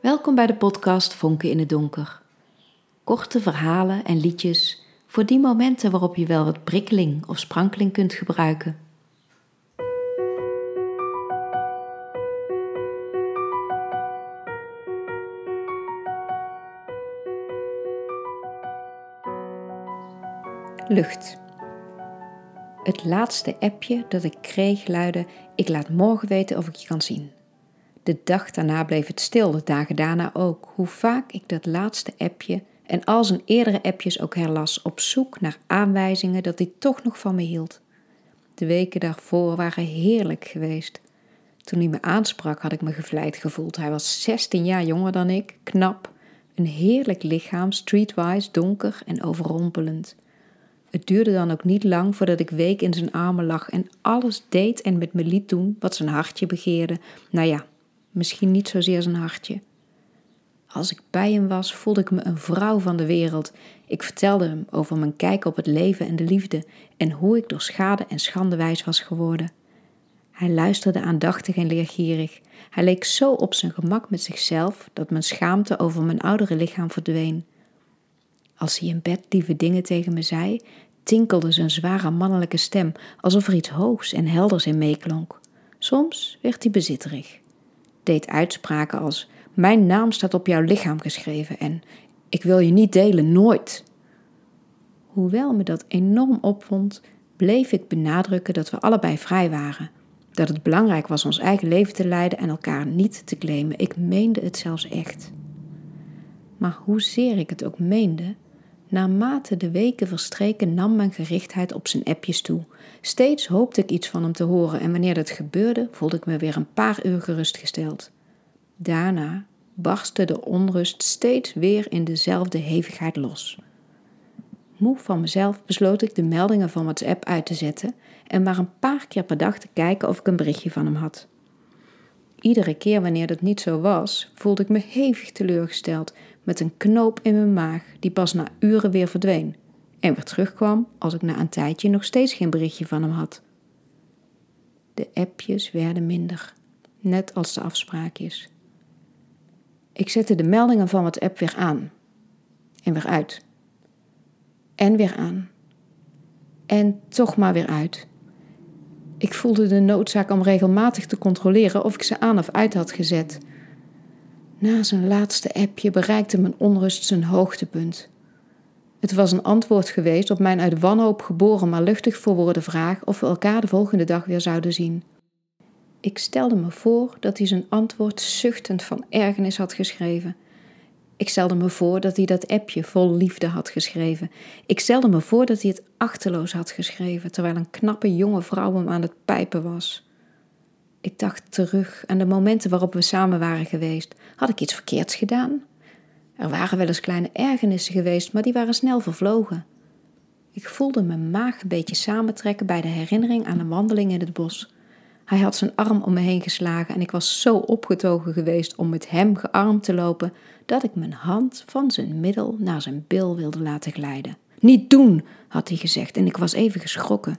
Welkom bij de podcast Vonken in het Donker. Korte verhalen en liedjes voor die momenten waarop je wel wat prikkeling of sprankeling kunt gebruiken. Lucht. Het laatste appje dat ik kreeg luidde: Ik laat morgen weten of ik je kan zien. De dag daarna bleef het stil, de dagen daarna ook. Hoe vaak ik dat laatste appje en al zijn eerdere appjes ook herlas, op zoek naar aanwijzingen dat hij toch nog van me hield. De weken daarvoor waren heerlijk geweest. Toen hij me aansprak, had ik me gevleid gevoeld. Hij was 16 jaar jonger dan ik, knap, een heerlijk lichaam, streetwise, donker en overrompelend. Het duurde dan ook niet lang voordat ik week in zijn armen lag en alles deed en met me liet doen wat zijn hartje begeerde. Nou ja, misschien niet zozeer zijn hartje. Als ik bij hem was, voelde ik me een vrouw van de wereld. Ik vertelde hem over mijn kijk op het leven en de liefde en hoe ik door schade en schande wijs was geworden. Hij luisterde aandachtig en leergierig. Hij leek zo op zijn gemak met zichzelf dat mijn schaamte over mijn oudere lichaam verdween. Als hij in bed lieve dingen tegen me zei, tinkelde zijn zware mannelijke stem alsof er iets hoogs en helders in meeklonk. Soms werd hij bezitterig, deed uitspraken als: Mijn naam staat op jouw lichaam geschreven en ik wil je niet delen, nooit. Hoewel me dat enorm opvond, bleef ik benadrukken dat we allebei vrij waren. Dat het belangrijk was ons eigen leven te leiden en elkaar niet te claimen. Ik meende het zelfs echt. Maar hoezeer ik het ook meende, Naarmate de weken verstreken nam mijn gerichtheid op zijn appjes toe. Steeds hoopte ik iets van hem te horen en wanneer dat gebeurde, voelde ik me weer een paar uur gerustgesteld. Daarna barstte de onrust steeds weer in dezelfde hevigheid los. Moe van mezelf besloot ik de meldingen van WhatsApp uit te zetten en maar een paar keer per dag te kijken of ik een berichtje van hem had. Iedere keer wanneer dat niet zo was, voelde ik me hevig teleurgesteld met een knoop in mijn maag die pas na uren weer verdween en weer terugkwam als ik na een tijdje nog steeds geen berichtje van hem had. De appjes werden minder, net als de afspraakjes. Ik zette de meldingen van WhatsApp weer aan en weer uit. En weer aan. En toch maar weer uit. Ik voelde de noodzaak om regelmatig te controleren of ik ze aan of uit had gezet. Na zijn laatste appje bereikte mijn onrust zijn hoogtepunt. Het was een antwoord geweest op mijn uit wanhoop geboren maar luchtig verwoorde vraag of we elkaar de volgende dag weer zouden zien. Ik stelde me voor dat hij zijn antwoord zuchtend van ergernis had geschreven. Ik stelde me voor dat hij dat appje vol liefde had geschreven. Ik stelde me voor dat hij het achterloos had geschreven, terwijl een knappe jonge vrouw hem aan het pijpen was. Ik dacht terug aan de momenten waarop we samen waren geweest. Had ik iets verkeerds gedaan? Er waren wel eens kleine ergernissen geweest, maar die waren snel vervlogen. Ik voelde mijn maag een beetje samentrekken bij de herinnering aan een wandeling in het bos. Hij had zijn arm om me heen geslagen en ik was zo opgetogen geweest om met hem gearmd te lopen dat ik mijn hand van zijn middel naar zijn bil wilde laten glijden. Niet doen, had hij gezegd en ik was even geschrokken.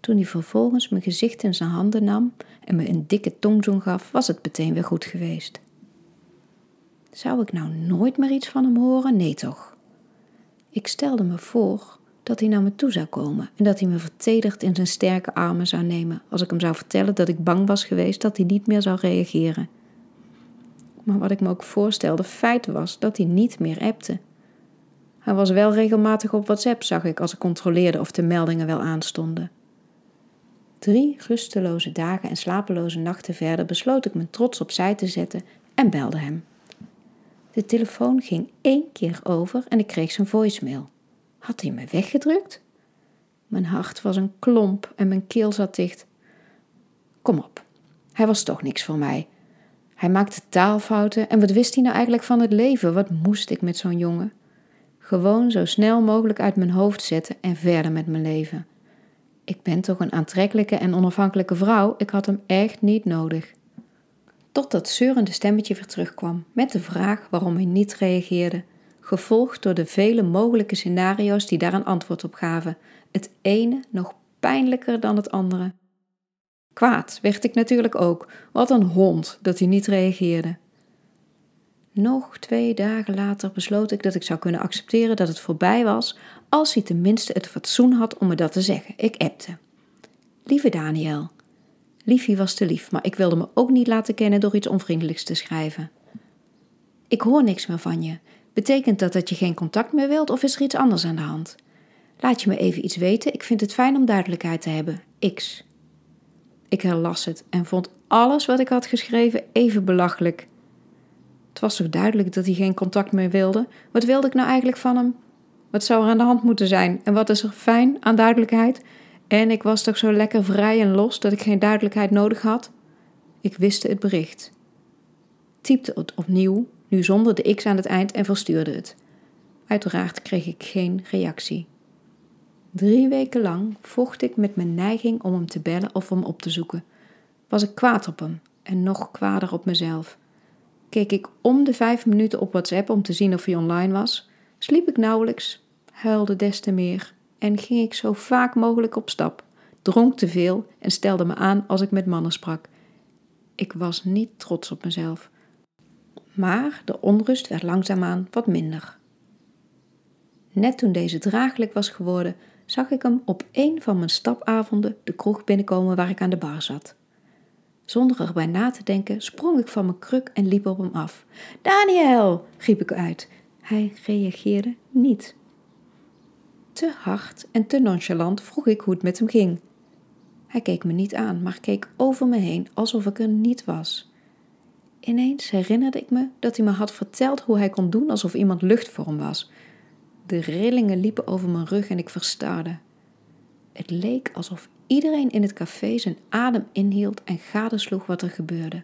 Toen hij vervolgens mijn gezicht in zijn handen nam en me een dikke tongzoen gaf, was het meteen weer goed geweest. Zou ik nou nooit meer iets van hem horen? Nee toch. Ik stelde me voor dat hij naar me toe zou komen en dat hij me vertederd in zijn sterke armen zou nemen als ik hem zou vertellen dat ik bang was geweest dat hij niet meer zou reageren. Maar wat ik me ook voorstelde, feit was dat hij niet meer appte. Hij was wel regelmatig op WhatsApp, zag ik als ik controleerde of de meldingen wel aanstonden. Drie rusteloze dagen en slapeloze nachten verder besloot ik me trots opzij te zetten en belde hem. De telefoon ging één keer over en ik kreeg zijn voicemail. Had hij me weggedrukt? Mijn hart was een klomp en mijn keel zat dicht. Kom op, hij was toch niks voor mij. Hij maakte taalfouten en wat wist hij nou eigenlijk van het leven? Wat moest ik met zo'n jongen? Gewoon zo snel mogelijk uit mijn hoofd zetten en verder met mijn leven. Ik ben toch een aantrekkelijke en onafhankelijke vrouw, ik had hem echt niet nodig. Tot dat zeurende stemmetje weer terugkwam met de vraag waarom hij niet reageerde, gevolgd door de vele mogelijke scenario's die daar een antwoord op gaven, het ene nog pijnlijker dan het andere. Kwaad werd ik natuurlijk ook, wat een hond dat hij niet reageerde. Nog twee dagen later besloot ik dat ik zou kunnen accepteren dat het voorbij was, als hij tenminste het fatsoen had om me dat te zeggen. Ik appte. Lieve Daniel. Liefie was te lief, maar ik wilde me ook niet laten kennen door iets onvriendelijks te schrijven. Ik hoor niks meer van je. Betekent dat dat je geen contact meer wilt of is er iets anders aan de hand? Laat je me even iets weten, ik vind het fijn om duidelijkheid te hebben. X. Ik herlas het en vond alles wat ik had geschreven even belachelijk. Het was toch duidelijk dat hij geen contact meer wilde? Wat wilde ik nou eigenlijk van hem? Wat zou er aan de hand moeten zijn? En wat is er fijn aan duidelijkheid? En ik was toch zo lekker vrij en los dat ik geen duidelijkheid nodig had? Ik wist het bericht. Typte het opnieuw, nu zonder de X aan het eind, en verstuurde het. Uiteraard kreeg ik geen reactie. Drie weken lang vocht ik met mijn neiging om hem te bellen of hem op te zoeken. Was ik kwaad op hem en nog kwaader op mezelf. Keek ik om de vijf minuten op WhatsApp om te zien of hij online was, sliep ik nauwelijks, huilde des te meer en ging ik zo vaak mogelijk op stap, dronk te veel en stelde me aan als ik met mannen sprak. Ik was niet trots op mezelf. Maar de onrust werd langzaamaan wat minder. Net toen deze draaglijk was geworden, zag ik hem op een van mijn stapavonden de kroeg binnenkomen waar ik aan de bar zat. Zonder erbij na te denken sprong ik van mijn kruk en liep op hem af. Daniel! riep ik uit. Hij reageerde niet. Te hard en te nonchalant vroeg ik hoe het met hem ging. Hij keek me niet aan, maar keek over me heen alsof ik er niet was. Ineens herinnerde ik me dat hij me had verteld hoe hij kon doen alsof iemand lucht voor hem was. De rillingen liepen over mijn rug en ik verstarde. Het leek alsof iedereen in het café zijn adem inhield en gadesloeg wat er gebeurde.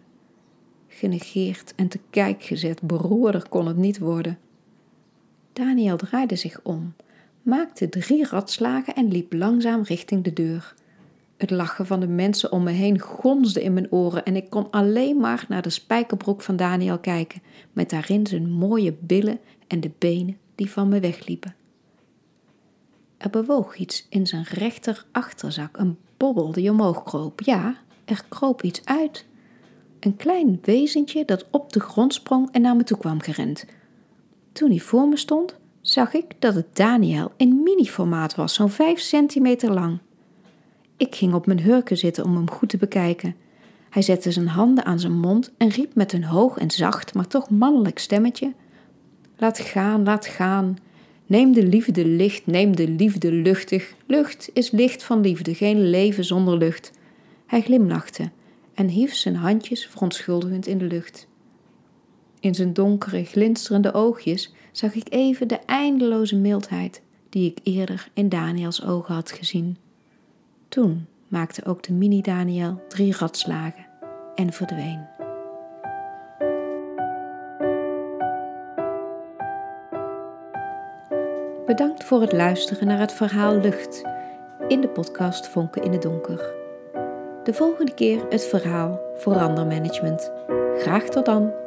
Genegeerd en te kijk gezet, beroerder kon het niet worden. Daniel draaide zich om, maakte drie ratslagen en liep langzaam richting de deur. Het lachen van de mensen om me heen gonsde in mijn oren en ik kon alleen maar naar de spijkerbroek van Daniel kijken, met daarin zijn mooie billen en de benen die van me wegliepen. Er bewoog iets in zijn rechter achterzak, een bobbel die omhoog kroop. Ja, er kroop iets uit. Een klein wezentje dat op de grond sprong en naar me toe kwam gerend. Toen hij voor me stond, zag ik dat het Daniel in mini-formaat was, zo'n vijf centimeter lang. Ik ging op mijn hurken zitten om hem goed te bekijken. Hij zette zijn handen aan zijn mond en riep met een hoog en zacht, maar toch mannelijk stemmetje: Laat gaan, laat gaan. Neem de liefde licht, neem de liefde luchtig. Lucht is licht van liefde, geen leven zonder lucht. Hij glimlachte en hief zijn handjes verontschuldigend in de lucht. In zijn donkere, glinsterende oogjes zag ik even de eindeloze mildheid die ik eerder in Daniels ogen had gezien. Toen maakte ook de mini-Daniel drie ratslagen en verdween. Bedankt voor het luisteren naar het verhaal Lucht in de podcast Vonken in het Donker. De volgende keer het verhaal Verandermanagement. Graag tot dan!